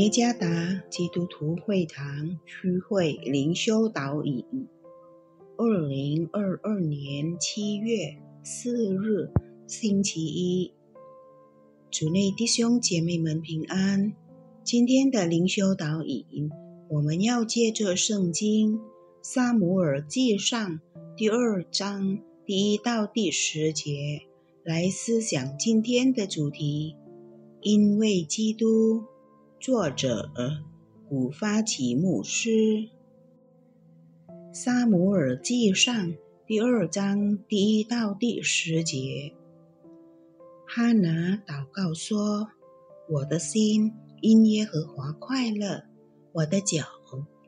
耶加达基督徒会堂区会灵修导引，二零二二年七月四日星期一，主内弟兄姐妹们平安。今天的灵修导引，我们要借着圣经《撒姆耳记上》第二章第一到第十节来思想今天的主题，因为基督。作者古发起牧师，《撒姆耳记上》第二章第一到第十节。哈拿祷告说：“我的心因耶和华快乐，我的脚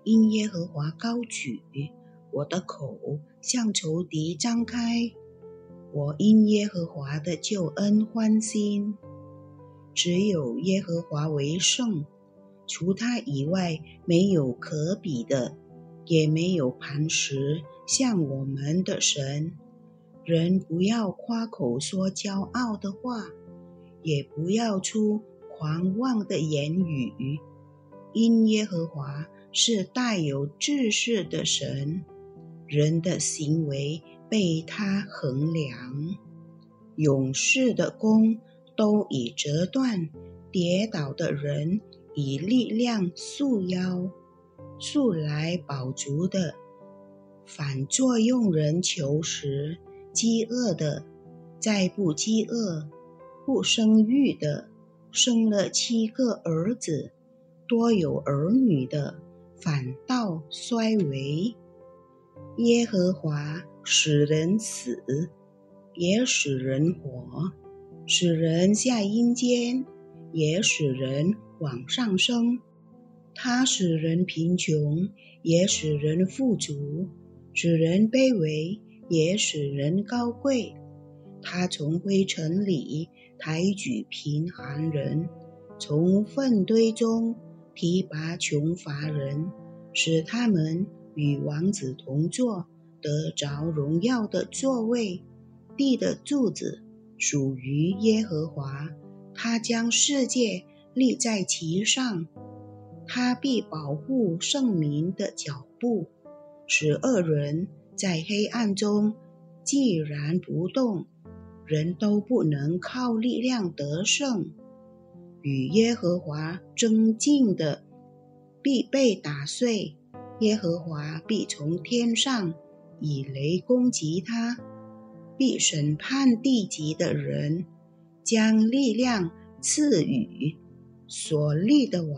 因耶和华高举，我的口向仇敌张开，我因耶和华的救恩欢心。”只有耶和华为圣，除他以外没有可比的，也没有磐石像我们的神。人不要夸口说骄傲的话，也不要出狂妄的言语，因耶和华是带有知识的神，人的行为被他衡量。勇士的弓。都已折断，跌倒的人以力量束腰，素来饱足的，反作用人求食；饥饿的，再不饥饿；不生育的，生了七个儿子；多有儿女的，反倒衰微。耶和华使人死，也使人活。使人下阴间，也使人往上升；他使人贫穷，也使人富足；使人卑微，也使人高贵。他从灰尘里抬举贫寒人，从粪堆中提拔穷乏人，使他们与王子同坐，得着荣耀的座位。地的柱子。属于耶和华，他将世界立在其上，他必保护圣民的脚步，使恶人在黑暗中寂然不动。人都不能靠力量得胜，与耶和华争竞的必被打碎，耶和华必从天上以雷攻击他。必审判地级的人，将力量赐予所立的王，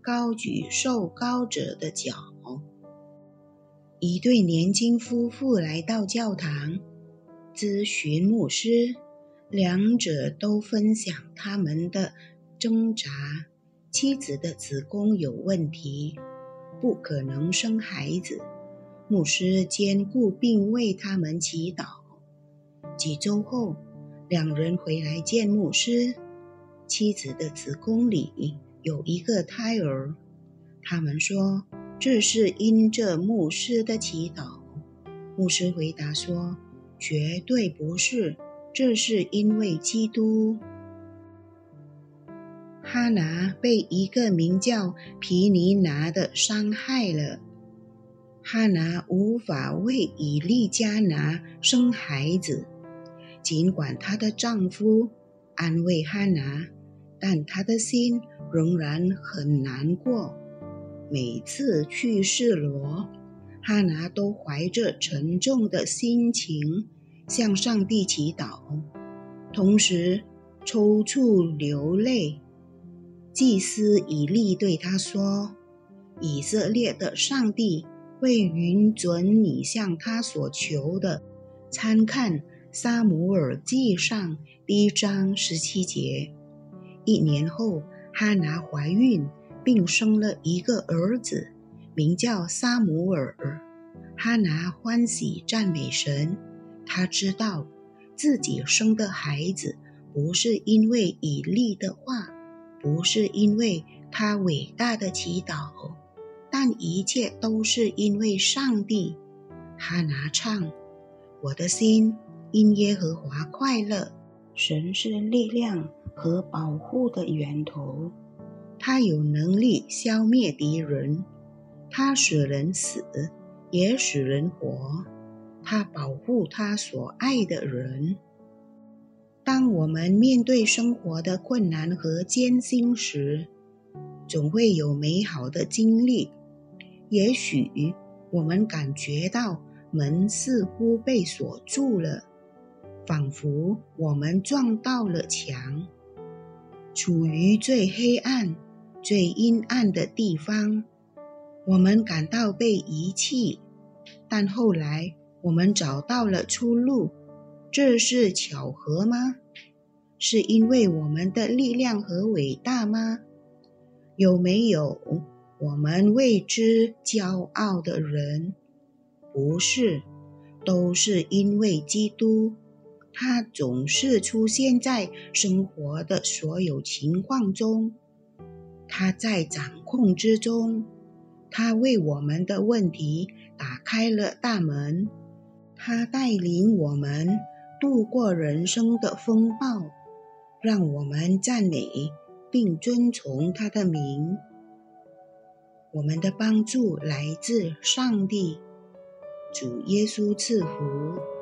高举受高者的脚。一对年轻夫妇来到教堂咨询牧师，两者都分享他们的挣扎。妻子的子宫有问题，不可能生孩子。牧师兼顾并为他们祈祷。几周后，两人回来见牧师。妻子的子宫里有一个胎儿。他们说这是因这牧师的祈祷。牧师回答说：“绝对不是，这是因为基督。”哈拿被一个名叫皮尼拿的伤害了。哈拿无法为以利加拿生孩子。尽管她的丈夫安慰哈娜，但她的心仍然很难过。每次去示罗，哈娜都怀着沉重的心情向上帝祈祷，同时抽搐流泪。祭司以利对他说：“以色列的上帝会允准你向他所求的。”参看。撒姆耳记上第一章十七节。一年后，哈拿怀孕，并生了一个儿子，名叫撒姆耳。哈拿欢喜赞美神，他知道自己生的孩子不是因为以利的话，不是因为他伟大的祈祷，但一切都是因为上帝。哈拿唱：“我的心。”因耶和华快乐，神是力量和保护的源头。他有能力消灭敌人，他使人死，也使人活，他保护他所爱的人。当我们面对生活的困难和艰辛时，总会有美好的经历。也许我们感觉到门似乎被锁住了，仿佛我们撞到了墙，处于最黑暗、最阴暗的地方。我们感到被遗弃，但后来我们找到了出路。这是巧合吗？是因为我们的力量和伟大吗？有没有我们为之骄傲的人？不是，都是因为基督，他总是出现在生活的所有情况中，他在掌控之中，他为我们的问题打开了大门，他带领我们度过人生的风暴。让我们赞美并遵从他的名。我们的帮助来自上帝，主耶稣赐福。